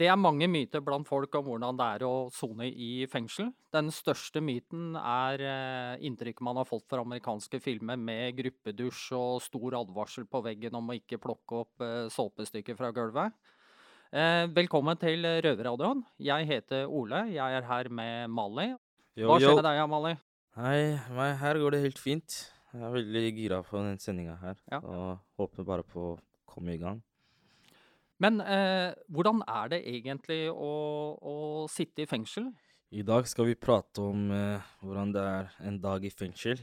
Det er mange myter blant folk om hvordan det er å sone i fengsel. Den største myten er eh, inntrykket man har fått fra amerikanske filmer med gruppedusj og stor advarsel på veggen om å ikke plukke opp eh, såpestykker fra gulvet. Eh, velkommen til Røverradioen. Jeg heter Ole. Jeg er her med Mali. Hva skjer med deg, Mali? Hei, her går det helt fint. Jeg er veldig gira på den sendinga her. Ja. Og håper bare på å komme i gang. Men eh, hvordan er det egentlig å, å sitte i fengsel? I dag skal vi prate om eh, hvordan det er en dag i fengsel.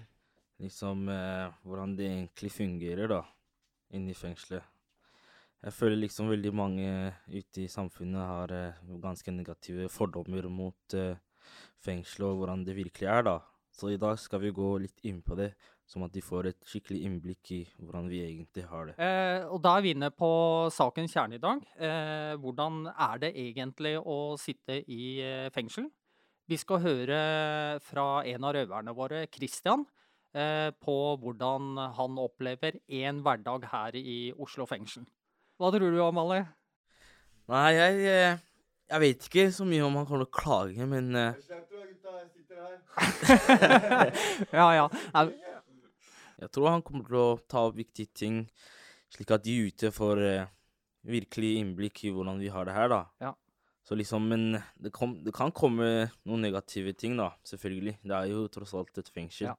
Liksom eh, hvordan det egentlig fungerer, da, inne i fengselet. Jeg føler liksom veldig mange ute i samfunnet har eh, ganske negative fordommer mot eh, fengselet og hvordan det virkelig er, da. Så i dag skal vi gå litt inn på det, sånn at de får et skikkelig innblikk i hvordan vi egentlig har det. Eh, og da er vi inne på sakens kjerne i dag. Eh, hvordan er det egentlig å sitte i eh, fengsel? Vi skal høre fra en av røverne våre, Christian, eh, på hvordan han opplever en hverdag her i Oslo fengsel. Hva tror du, Amalie? Nei, jeg, eh, jeg vet ikke så mye om han kommer til å klage, men eh, ja, ja. Jeg tror han kommer til å ta opp viktige ting, slik at de ute får eh, virkelig innblikk i hvordan vi har det her, da. Ja. Så liksom, men det, kom, det kan komme noen negative ting, da, selvfølgelig. Det er jo tross alt et fengsel. Ja.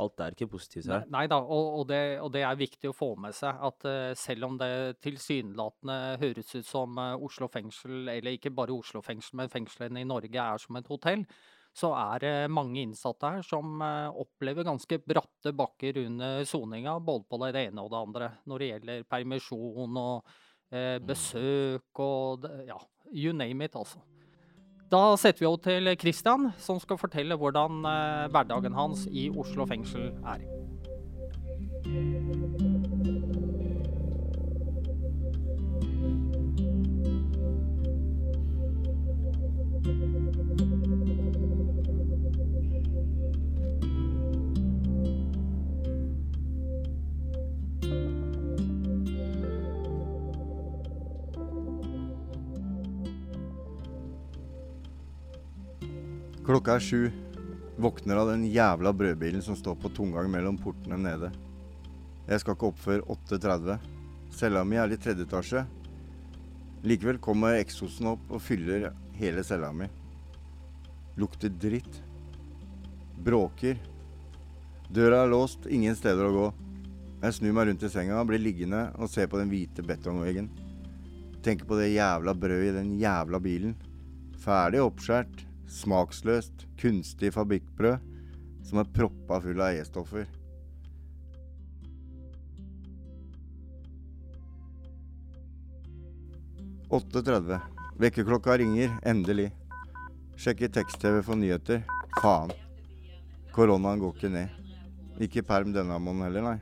Alt er ikke positivt Nei, her. nei da, og, og, det, og det er viktig å få med seg at uh, selv om det tilsynelatende høres ut som uh, Oslo fengsel, eller ikke bare Oslo fengsel, men fengslene i Norge er som et hotell, så er det mange innsatte her som eh, opplever ganske bratte bakker under soninga, både på det ene og det andre, når det gjelder permisjon og eh, besøk og ja, you name it, altså. Da setter vi over til Christian, som skal fortelle hvordan eh, hverdagen hans i Oslo fengsel er. Klokka er sju. Våkner av den jævla brødbilen som står på tomgang mellom portene nede. Jeg skal ikke opp før 8.30. Cella mi er i tredje etasje. Likevel kommer eksosen opp og fyller hele cella mi. Lukter dritt. Bråker. Døra er låst, ingen steder å gå. Jeg snur meg rundt i senga, blir liggende og ser på den hvite betongveggen. Tenker på det jævla brødet i den jævla bilen. Ferdig oppskjært, smaksløst, kunstig fabrikkbrød som er proppa full av E-stoffer. «8.30. Vekkerklokka ringer, endelig. Sjekker tekst-TV for nyheter. Faen. Koronaen går ikke ned. Ikke perm denne måneden heller, nei.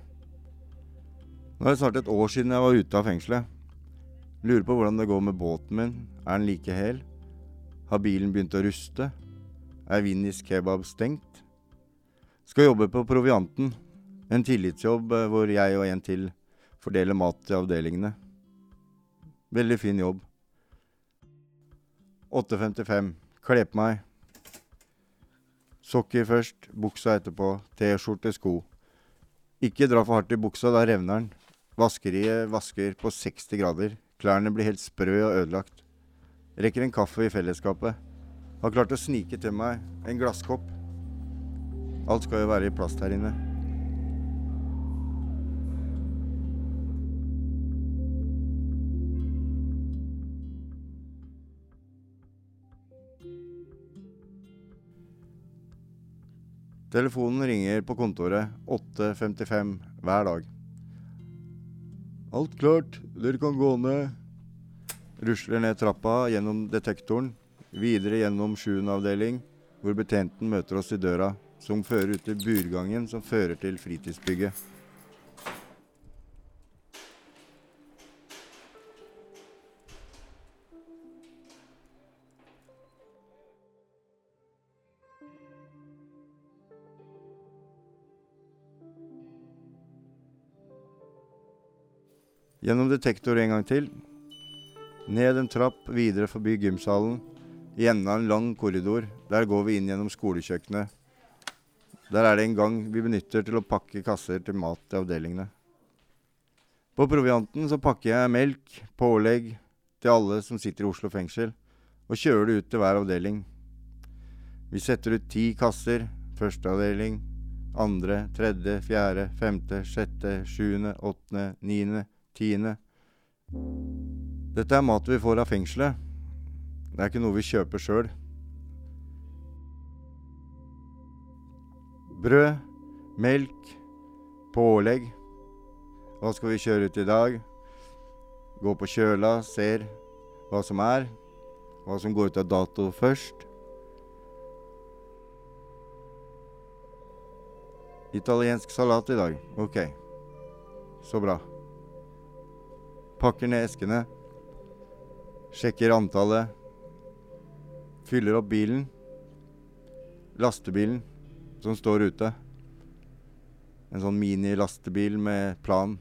Nå er det snart et år siden jeg var ute av fengselet. Lurer på hvordan det går med båten min. Er den like hel? Har bilen begynt å ruste? Er Vinnis kebab stengt? Skal jobbe på Provianten. En tillitsjobb eh, hvor jeg og en til fordeler mat til avdelingene. Veldig fin jobb. 8.55. Kle på meg. Sokker først, buksa etterpå, T-skjorte, sko. Ikke dra for hardt i buksa, da revner den. Vaskeriet vasker på 60 grader. Klærne blir helt sprø og ødelagt. Rekker en kaffe i fellesskapet. Har klart å snike til meg en glasskopp. Alt skal jo være i plast her inne. Telefonen ringer på kontoret 8.55 hver dag. Alt klart, dere kan gå ned. Rusler ned trappa gjennom detektoren, videre gjennom 7. avdeling, hvor betjenten møter oss i døra, som fører ut til burgangen, som fører til fritidsbygget. Gjennom detektor en gang til. Ned en trapp, videre forbi gymsalen. I enden av en lang korridor. Der går vi inn gjennom skolekjøkkenet. Der er det en gang vi benytter til å pakke kasser til mat til avdelingene. På provianten så pakker jeg melk, pålegg, til alle som sitter i Oslo fengsel, og kjører det ut til hver avdeling. Vi setter ut ti kasser. Første avdeling, andre, tredje, fjerde, femte, sjette, sjuende, åttende, niende, tiende. Dette er mat vi får av fengselet. Det er ikke noe vi kjøper sjøl. Brød, melk, pålegg. Hva skal vi kjøre ut i dag? Gå på kjøla, ser hva som er. Hva som går ut av dato først. Italiensk salat i dag. Ok. Så bra. Pakker ned eskene. Sjekker antallet. Fyller opp bilen. Lastebilen som står ute. En sånn mini-lastebil med plan.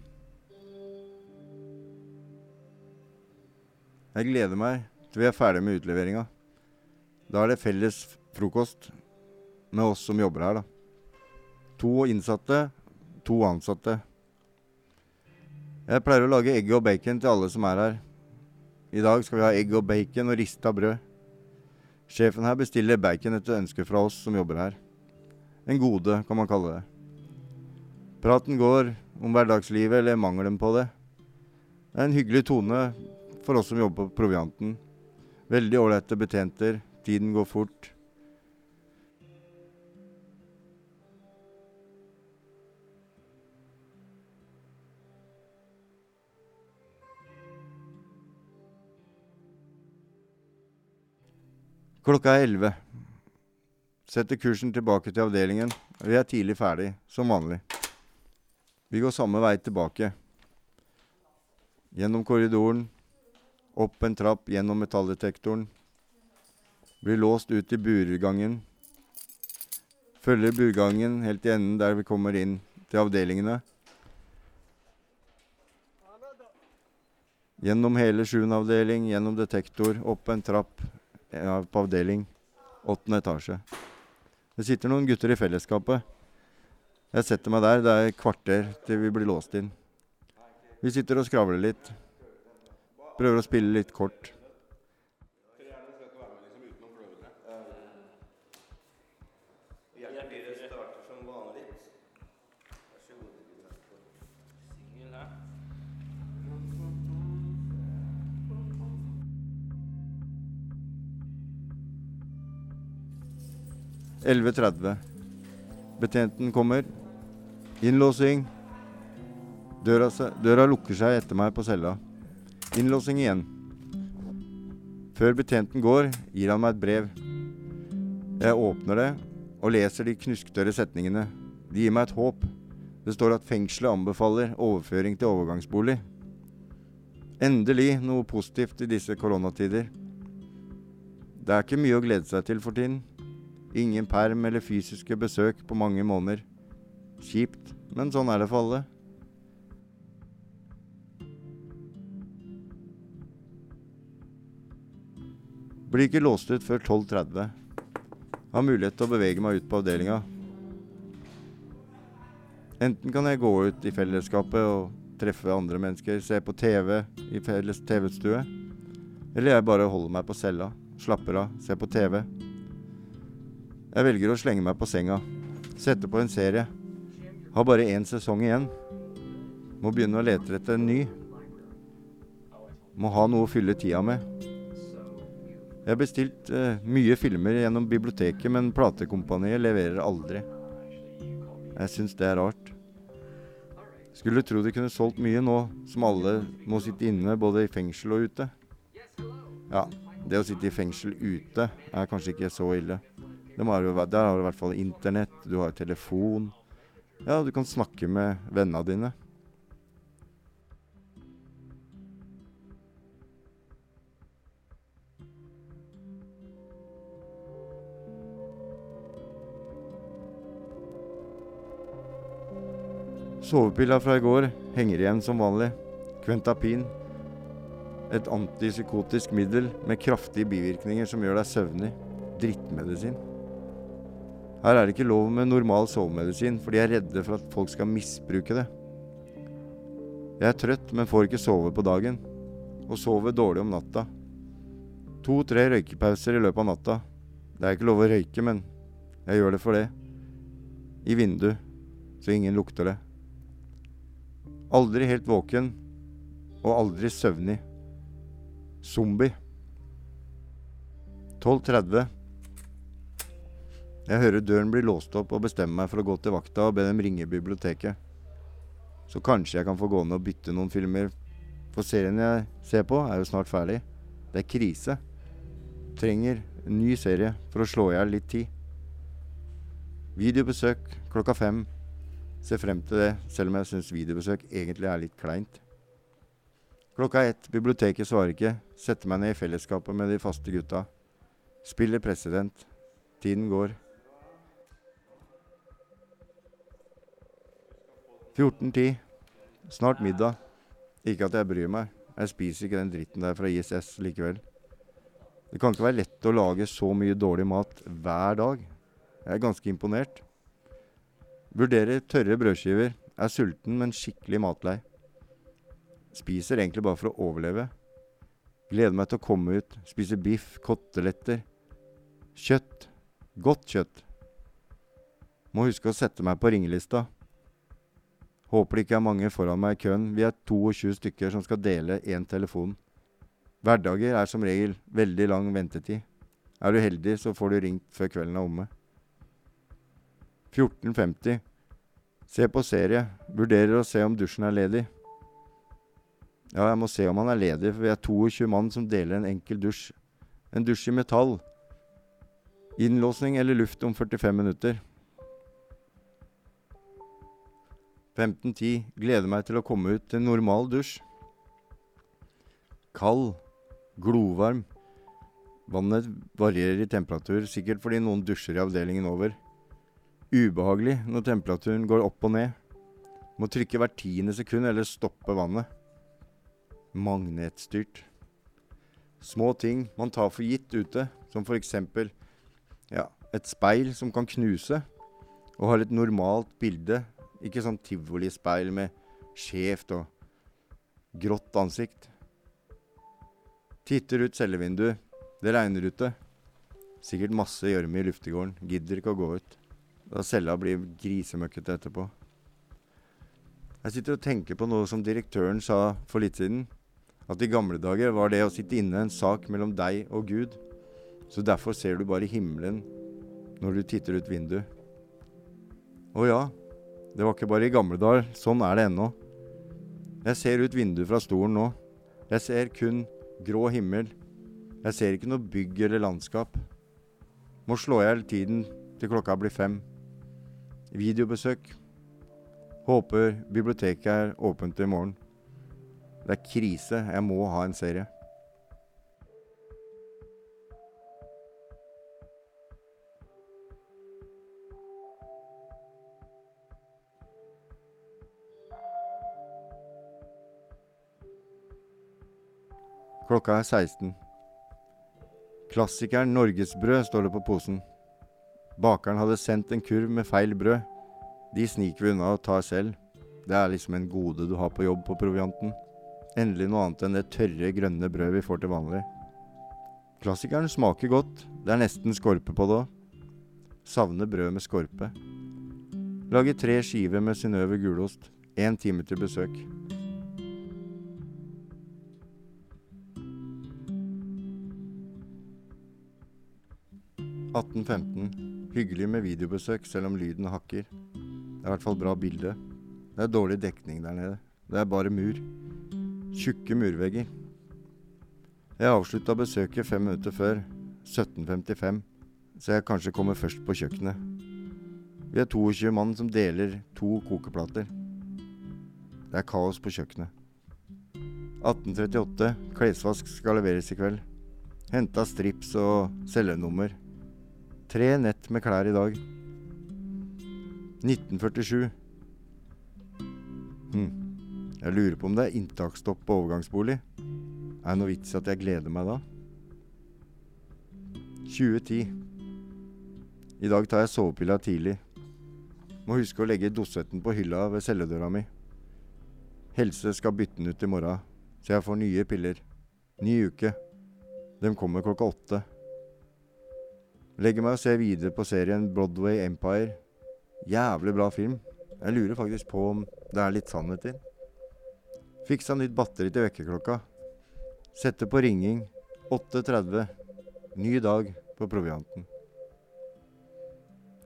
Jeg gleder meg til vi er ferdig med utleveringa. Da er det felles frokost med oss som jobber her, da. To innsatte, to ansatte. Jeg pleier å lage egg og bacon til alle som er her. I dag skal vi ha egg og bacon og rista brød. Sjefen her bestiller bacon etter ønske fra oss som jobber her. En gode, kan man kalle det. Praten går om hverdagslivet eller mangelen på det. Det er en hyggelig tone for oss som jobber på provianten. Veldig ålreite betjenter. Tiden går fort. Klokka er elleve. Setter kursen tilbake til avdelingen. Vi er tidlig ferdig, som vanlig. Vi går samme vei tilbake. Gjennom korridoren, opp en trapp, gjennom metalldetektoren. Blir låst ut i burgangen. Følger burgangen helt til enden der vi kommer inn til avdelingene. Gjennom hele sjuende avdeling, gjennom detektor, opp en trapp ja, på avdeling. Åttende etasje. Det sitter noen gutter i fellesskapet. Jeg setter meg der. Det er et kvarter til vi blir låst inn. Vi sitter og skravler litt. Prøver å spille litt kort. Elleve tretti. Betjenten kommer. Innlåsing. Døra, døra lukker seg etter meg på cella. Innlåsing igjen. Før betjenten går, gir han meg et brev. Jeg åpner det og leser de knusktørre setningene. De gir meg et håp. Det står at fengselet anbefaler overføring til overgangsbolig. Endelig noe positivt i disse koronatider. Det er ikke mye å glede seg til for tiden. Ingen perm eller fysiske besøk på mange måneder. Kjipt, men sånn er det for alle. Blir ikke låst ut før 12.30. Har mulighet til å bevege meg ut på avdelinga. Enten kan jeg gå ut i fellesskapet og treffe andre mennesker, se på TV i felles TV-stue. Eller jeg bare holder meg på cella, slapper av, ser på TV. Jeg velger å slenge meg på senga, sette på en serie. Har bare én sesong igjen. Må begynne å lete etter en ny. Må ha noe å fylle tida med. Jeg har bestilt uh, mye filmer gjennom biblioteket, men platekompaniet leverer aldri. Jeg syns det er rart. Skulle tro de kunne solgt mye nå som alle må sitte inne, både i fengsel og ute. Ja, det å sitte i fengsel ute er kanskje ikke så ille. De har der har du i hvert fall internett, du har telefon. Ja, du kan snakke med vennene dine. Sovepilla fra i går henger igjen som vanlig. Kventapin. Et antipsykotisk middel med kraftige bivirkninger som gjør deg søvnig. Drittmedisin. Her er det ikke lov med normal sovemedisin, for de er redde for at folk skal misbruke det. Jeg er trøtt, men får ikke sove på dagen. Og sover dårlig om natta. To-tre røykepauser i løpet av natta. Det er ikke lov å røyke, men jeg gjør det for det. I vindu, så ingen lukter det. Aldri helt våken, og aldri søvnig. Zombie. 12.30. Jeg hører døren bli låst opp og bestemmer meg for å gå til vakta og be dem ringe biblioteket. Så kanskje jeg kan få gå ned og bytte noen filmer, for serien jeg ser på, er jo snart ferdig. Det er krise. Trenger en ny serie for å slå i hjel litt tid. Videobesøk klokka fem. Ser frem til det, selv om jeg syns videobesøk egentlig er litt kleint. Klokka ett, biblioteket svarer ikke. Setter meg ned i fellesskapet med de faste gutta. Spiller president. Tiden går. 14.10. Snart middag. Ikke at jeg bryr meg. Jeg spiser ikke den dritten der fra ISS likevel. Det kan ikke være lett å lage så mye dårlig mat hver dag. Jeg er ganske imponert. Vurderer tørre brødskiver. Er sulten, men skikkelig matlei. Spiser egentlig bare for å overleve. Gleder meg til å komme ut, spise biff, koteletter. Kjøtt. Godt kjøtt. Må huske å sette meg på ringelista. Håper det ikke er mange foran meg i køen. Vi er 22 stykker som skal dele én telefon. Hverdager er som regel veldig lang ventetid. Er du heldig, så får du ringt før kvelden er omme. 14.50. Se på serie. Vurderer å se om dusjen er ledig. Ja, jeg må se om han er ledig, for vi er 22 mann som deler en enkel dusj. En dusj i metall. Innlåsning eller luft om 45 minutter. 15.10. Gleder meg til å komme ut til normal dusj. Kald. Glovarm. Vannet varierer i temperatur, sikkert fordi noen dusjer i avdelingen over. Ubehagelig når temperaturen går opp og ned. Må trykke hvert tiende sekund eller stoppe vannet. Magnetstyrt. Små ting man tar for gitt ute, som eksempel ja, et speil som kan knuse, og har et normalt bilde, ikke sånn tivolispeil med skjevt og grått ansikt. Titter ut cellevinduet. Det regner ute. Sikkert masse gjørme i luftegården. Gidder ikke å gå ut. Da cella blir grisemøkkete etterpå. Jeg sitter og tenker på noe som direktøren sa for litt siden. At i gamle dager var det å sitte inne en sak mellom deg og Gud. Så derfor ser du bare himmelen når du titter ut vinduet. Å ja, det var ikke bare i gamle dager. Sånn er det ennå. Jeg ser ut vinduet fra stolen nå. Jeg ser kun grå himmel. Jeg ser ikke noe bygg eller landskap. Må slå i hjel tiden til klokka blir fem. Videobesøk. Håper biblioteket er åpent i morgen. Det er krise. Jeg må ha en serie. Klokka er 16. Klassikeren Norgesbrød står det på posen. Bakeren hadde sendt en kurv med feil brød. De sniker vi unna og tar selv. Det er liksom en gode du har på jobb på provianten. Endelig noe annet enn det tørre, grønne brødet vi får til vanlig. Klassikeren smaker godt. Det er nesten skorpe på det òg. Savner brød med skorpe. Lager tre skiver med Synnøve gulost. Én time til besøk. «1815. Hyggelig med videobesøk selv om lyden hakker. Det er i hvert fall bra bilde. Det er dårlig dekning der nede. Det er bare mur. Tjukke murvegger. Jeg avslutta besøket fem minutter før. 17.55. så jeg kanskje kommer først på kjøkkenet. Vi er 22 mann som deler to kokeplater. Det er kaos på kjøkkenet. 1838. Klesvask skal leveres i kveld. Henta strips og cellenummer. Tre nett med klær i dag. 1947. Hm. Jeg lurer på om det er inntaksstopp på overgangsbolig. Er det noe vits i at jeg gleder meg da? 2010. I dag tar jeg sovepilla tidlig. Må huske å legge dosetten på hylla ved celledøra mi. Helse skal bytte den ut i morgen, så jeg får nye piller. Ny uke. De kommer klokka åtte. Legger meg og ser videre på serien Broadway Empire. Jævlig bra film. Jeg lurer faktisk på om det er litt sannhet i den. Fiksa nytt batteri til vekkerklokka. Sette på ringing. 8.30. Ny dag på provianten.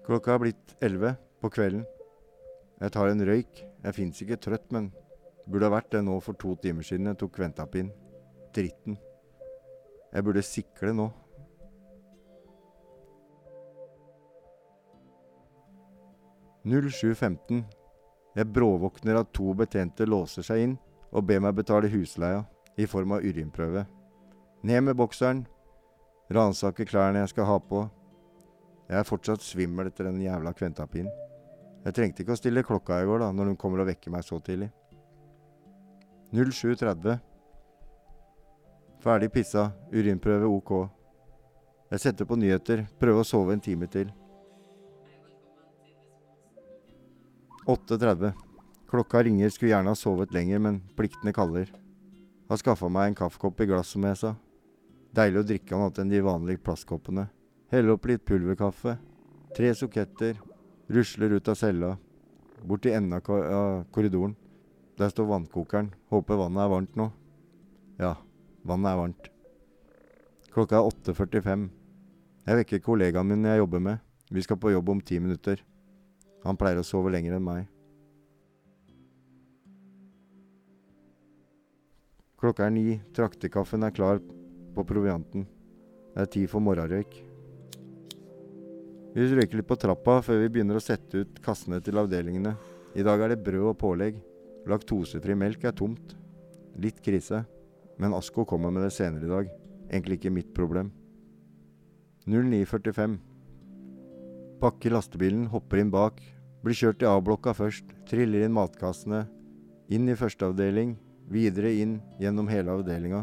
Klokka er blitt 11 på kvelden. Jeg tar en røyk. Jeg fins ikke trøtt, men burde ha vært det nå for to timer siden jeg tok Ventapin. Dritten. Jeg burde sikle nå. «07.15. Jeg bråvåkner at to betjente låser seg inn og ber meg betale husleia i form av urinprøve. Ned med bokseren. Ransake klærne jeg skal ha på. Jeg er fortsatt svimmel etter den jævla kventapinen. Jeg trengte ikke å stille klokka i går, da, når hun kommer og vekker meg så tidlig. 07.30. Ferdig pissa. Urinprøve OK. Jeg setter på nyheter. Prøver å sove en time til. 8.30. Klokka ringer. Skulle gjerne ha sovet lenger, men pliktene kaller. Har skaffa meg en kaffekopp i glass, som jeg sa. Deilig å drikke annet enn de vanlige plastkoppene. Helle opp litt pulverkaffe. Tre suketter. Rusler ut av cella. Bort til enden av korridoren. Der står vannkokeren. Håper vannet er varmt nå. Ja, vannet er varmt. Klokka er 8.45. Jeg vekker kollegaen min jeg jobber med. Vi skal på jobb om ti minutter. Han pleier å sove lenger enn meg. Klokka er ni. Traktekaffen er klar på provianten. Det er tid for morgenrøyk. Vi røyker litt på trappa før vi begynner å sette ut kassene til avdelingene. I dag er det brød og pålegg. Laktosefri melk er tomt. Litt krise. Men Asko kommer med det senere i dag. Egentlig ikke mitt problem. 09.45. Pakker lastebilen, hopper inn bak. Blir kjørt til A-blokka først. Triller inn matkassene. Inn i første avdeling. Videre inn gjennom hele avdelinga.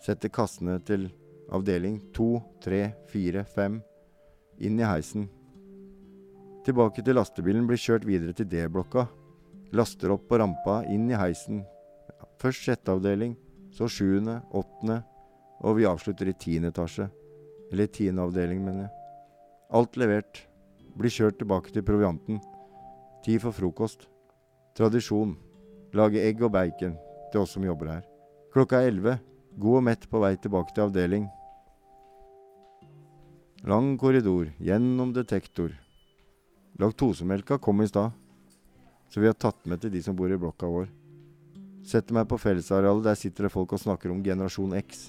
Setter kassene til avdeling 2, 3, 4, 5. Inn i heisen. Tilbake til lastebilen, blir kjørt videre til D-blokka. Laster opp på rampa, inn i heisen. Først sjette avdeling, så sjuende, åttende, og vi avslutter i tiende etasje. Eller tiende avdeling, mener jeg. Alt levert. Blir kjørt tilbake til provianten. Tid for frokost. Tradisjon. Lage egg og bacon til oss som jobber her. Klokka er elleve. God og mett på vei tilbake til avdeling. Lang korridor, gjennom detektor. Laktosemelka kom i stad, så vi har tatt med til de som bor i blokka vår. Setter meg på fellesarealet, der sitter det folk og snakker om generasjon X.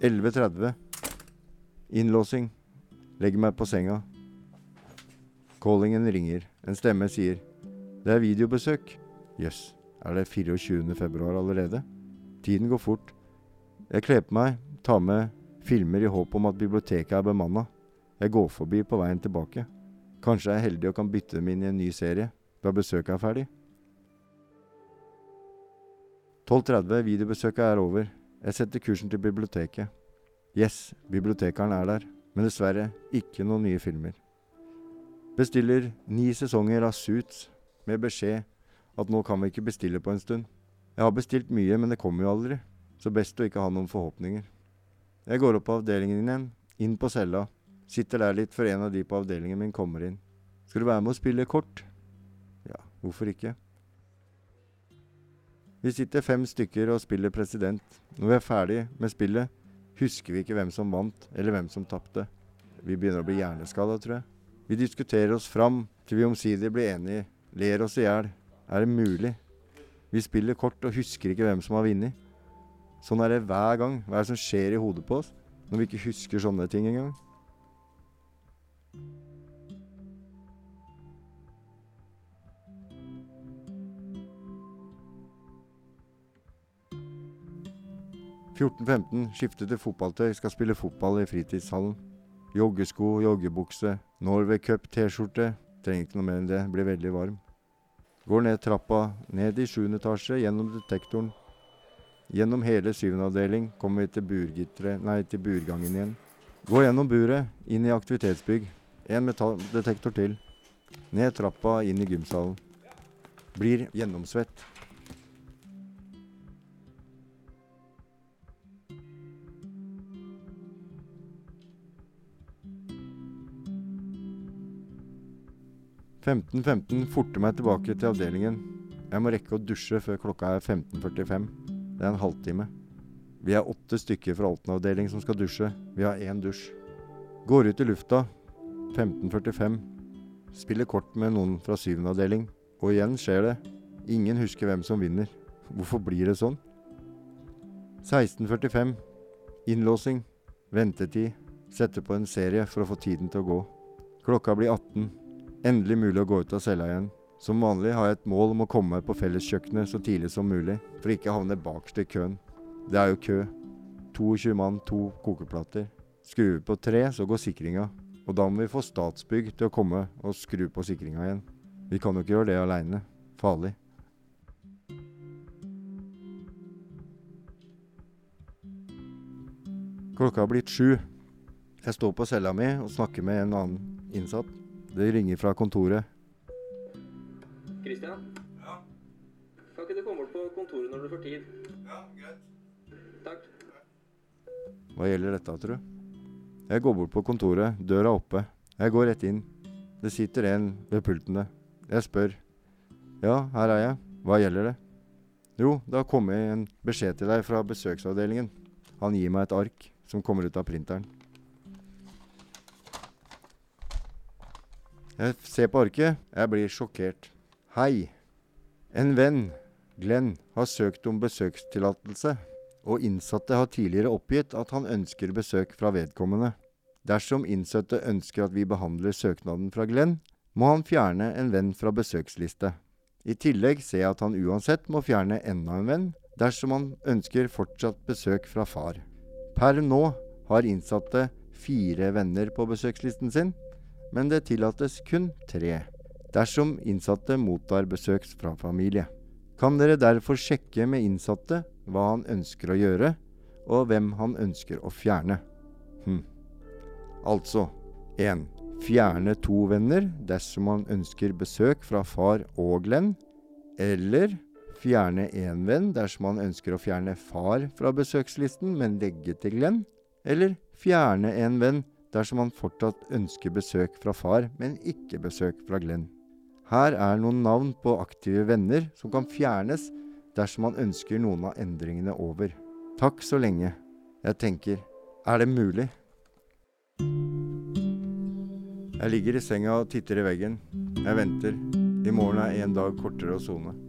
11.30. Innlåsing. Legger meg på senga. Callingen ringer. En stemme sier 'Det er videobesøk'. Jøss, yes. er det 24. februar allerede? Tiden går fort. Jeg kler på meg, tar med filmer i håp om at biblioteket er bemanna. Jeg går forbi på veien tilbake. Kanskje jeg er heldig og kan bytte dem inn i en ny serie da besøket er ferdig. 12.30, videobesøket er over. Jeg setter kursen til biblioteket. Yes, bibliotekaren er der, men dessverre ikke noen nye filmer. Bestiller ni sesonger av Suits med beskjed at nå kan vi ikke bestille på en stund. Jeg har bestilt mye, men det kommer jo aldri, så best å ikke ha noen forhåpninger. Jeg går opp på avdelingen igjen, inn på cella, sitter der litt før en av de på avdelingen min kommer inn. Skal du være med å spille kort? Ja, hvorfor ikke? Vi sitter fem stykker og spiller president. Når vi er ferdig med spillet, husker vi ikke hvem som vant, eller hvem som tapte. Vi begynner å bli hjerneskada, tror jeg. Vi diskuterer oss fram til vi omsider blir enige, ler oss i hjel. Er det mulig? Vi spiller kort og husker ikke hvem som har vunnet. Sånn er det hver gang. Hva er det som skjer i hodet på oss når vi ikke husker sånne ting engang? «14-15, skifter til fotballtøy, skal spille fotball i fritidshallen. Joggesko, joggebukse, Norway Cup-T-skjorte. Trenger ikke noe mer enn det, blir veldig varm. Går ned trappa, ned i sjuende etasje, gjennom detektoren. Gjennom hele syvende avdeling kommer vi til burgitteret, nei, til burgangen igjen. Går gjennom buret, inn i aktivitetsbygg. En metalldetektor til. Ned trappa, inn i gymsalen. Blir gjennomsvett. Femten, femten, forter meg tilbake til avdelingen. Jeg må rekke å dusje før klokka er 15.45. Det er en halvtime. Vi er åtte stykker fra Alten-avdeling som skal dusje. Vi har én dusj. Går ut i lufta. 15.45. Spiller kort med noen fra syvende avdeling. Og igjen skjer det. Ingen husker hvem som vinner. Hvorfor blir det sånn? 16.45. Innlåsing. Ventetid. Sette på en serie for å få tiden til å gå. Klokka blir 18. Endelig mulig å gå ut av cella igjen. Som vanlig har jeg et mål om å komme meg på felleskjøkkenet så tidlig som mulig, for ikke havne bakerst i køen. Det er jo kø. 22 mann, to kokeplater. Skrur vi på tre, så går sikringa. Og da må vi få Statsbygg til å komme og skru på sikringa igjen. Vi kan jo ikke gjøre det aleine. Farlig. Klokka har blitt sju. Jeg står på cella mi og snakker med en annen innsatt. Det ringer fra kontoret. Christian? Ja, Kan ikke du komme bort på kontoret når du får tid? ja, greit. Takk. Hva gjelder dette, tro? Jeg går bort på kontoret, døra er oppe. Jeg går rett inn. Det sitter en ved pultene. Jeg spør. Ja, her er jeg. Hva gjelder det? Jo, det har kommet en beskjed til deg fra besøksavdelingen. Han gir meg et ark som kommer ut av printeren. Jeg ser på arket. Jeg blir sjokkert. Hei. En venn, Glenn, har søkt om besøkstillatelse, og innsatte har tidligere oppgitt at han ønsker besøk fra vedkommende. Dersom innsatte ønsker at vi behandler søknaden fra Glenn, må han fjerne en venn fra besøksliste. I tillegg ser jeg at han uansett må fjerne enda en venn, dersom han ønsker fortsatt besøk fra far. Per nå har innsatte fire venner på besøkslisten sin, men det tillates kun tre dersom innsatte mottar besøk fra familie. Kan dere derfor sjekke med innsatte hva han ønsker å gjøre, og hvem han ønsker å fjerne. Hm. Altså 1. Fjerne to venner dersom han ønsker besøk fra far og Glenn. Eller fjerne én venn dersom han ønsker å fjerne far fra besøkslisten, men legge til Glenn. Eller fjerne en venn dersom han fortsatt ønsker besøk fra far, men ikke besøk fra Glenn. Her er noen navn på aktive venner som kan fjernes dersom man ønsker noen av endringene over. Takk så lenge. Jeg tenker, er det mulig? Jeg ligger i senga og titter i veggen. Jeg venter. I morgen er en dag kortere å sone.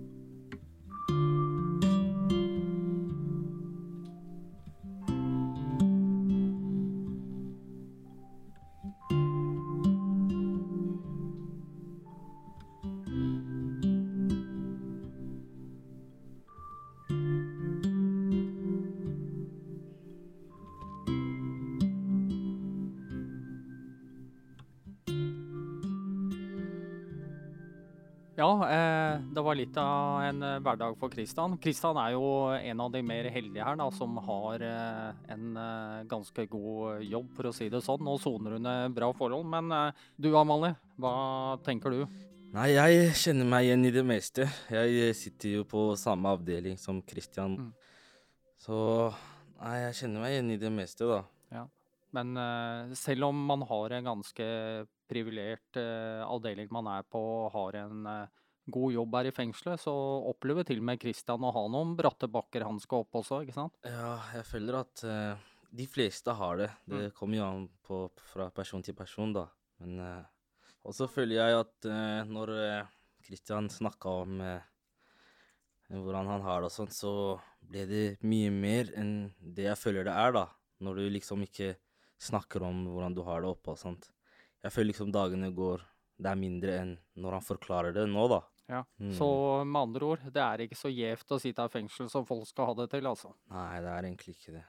Litt av en eh, hverdag for Kristian. Kristian er jo en av de mer heldige her, da, som har eh, en eh, ganske god jobb, for å si det sånn. Nå soner hun bra forhold. Men du Amalie, hva tenker du? Nei, jeg kjenner meg igjen i det meste. Jeg sitter jo på samme avdeling som Kristian. Mm. Så nei, jeg kjenner meg igjen i det meste, da. Men eh, selv om man har en ganske privilegert avdeling man er på, har en god jobb her i fengselet, så opplever til og med Kristian å ha noen bratte bakker han skal opp også, ikke sant? Ja, jeg føler at uh, de fleste har det. Det kommer jo an på fra person til person, da. Men uh, Og så føler jeg at uh, når Christian snakka om hvordan han har det og sånn, så ble det mye mer enn det jeg føler det er, da. Når du liksom ikke snakker om hvordan du har det oppe og sånt. Jeg føler liksom dagene går Det er mindre enn når han forklarer det nå, da. Ja. Mm. Så med andre ord, det er ikke så gjevt å sitte i fengsel som folk skal ha det til, altså. Nei, det er egentlig ikke det.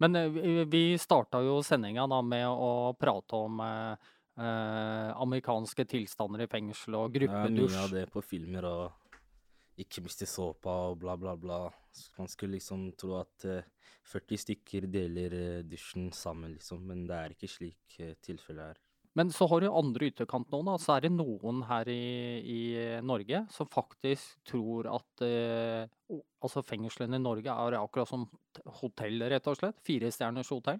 Men eh, vi- starta jo sendinga da med å prate om eh, eh, amerikanske tilstander i fengsel og Det er mye av det på filmer og ikke miste såpa og bla, bla, bla. Så Man skulle liksom tro at eh, 40 stykker deler eh, dusjen sammen, liksom, men det er ikke slik eh, tilfellet er. Men så har du andre ytterkant nå, da. Så er det noen her i, i Norge som faktisk tror at eh, altså fengslene i Norge er akkurat som hotell, rett og slett. Firestjerners hotell.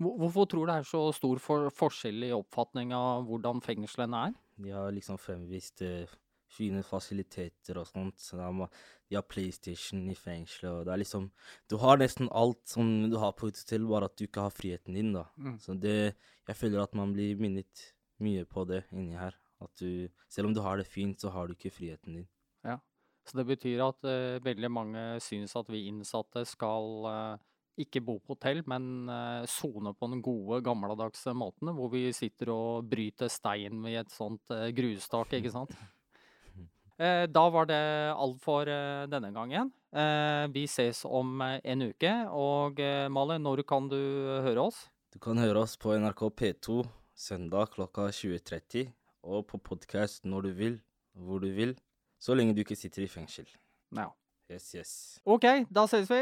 Hvorfor tror du det er så stor for forskjell i oppfatning av hvordan fengslene er? De har liksom fremvist eh, fine fasiliteter og sånt. Så de, har, PlayStation i fengselet, og det er liksom Du har nesten alt som du har på et hotell, bare at du ikke har friheten din, da. Mm. Så det Jeg føler at man blir minnet mye på det inni her. At du Selv om du har det fint, så har du ikke friheten din. Så det betyr at uh, veldig mange syns at vi innsatte skal uh, ikke bo på hotell, men eh, sone på den gode, gammeldagse måten, hvor vi sitter og bryter stein med et sånt grustak, ikke sant? Eh, da var det alt for eh, denne gangen. Eh, vi ses om eh, en uke, og eh, Malin, når kan du høre oss? Du kan høre oss på NRK P2 søndag klokka 20.30, og på podkast når du vil, hvor du vil, så lenge du ikke sitter i fengsel. Ja. Yes, yes. OK, da ses vi.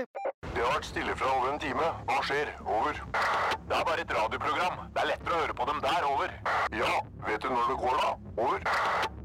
Det har vært stille fra over en time. Hva skjer? Over. Det er bare et radioprogram. Det er lettere å høre på dem der. Over. Ja, vet du når det går, da? Over.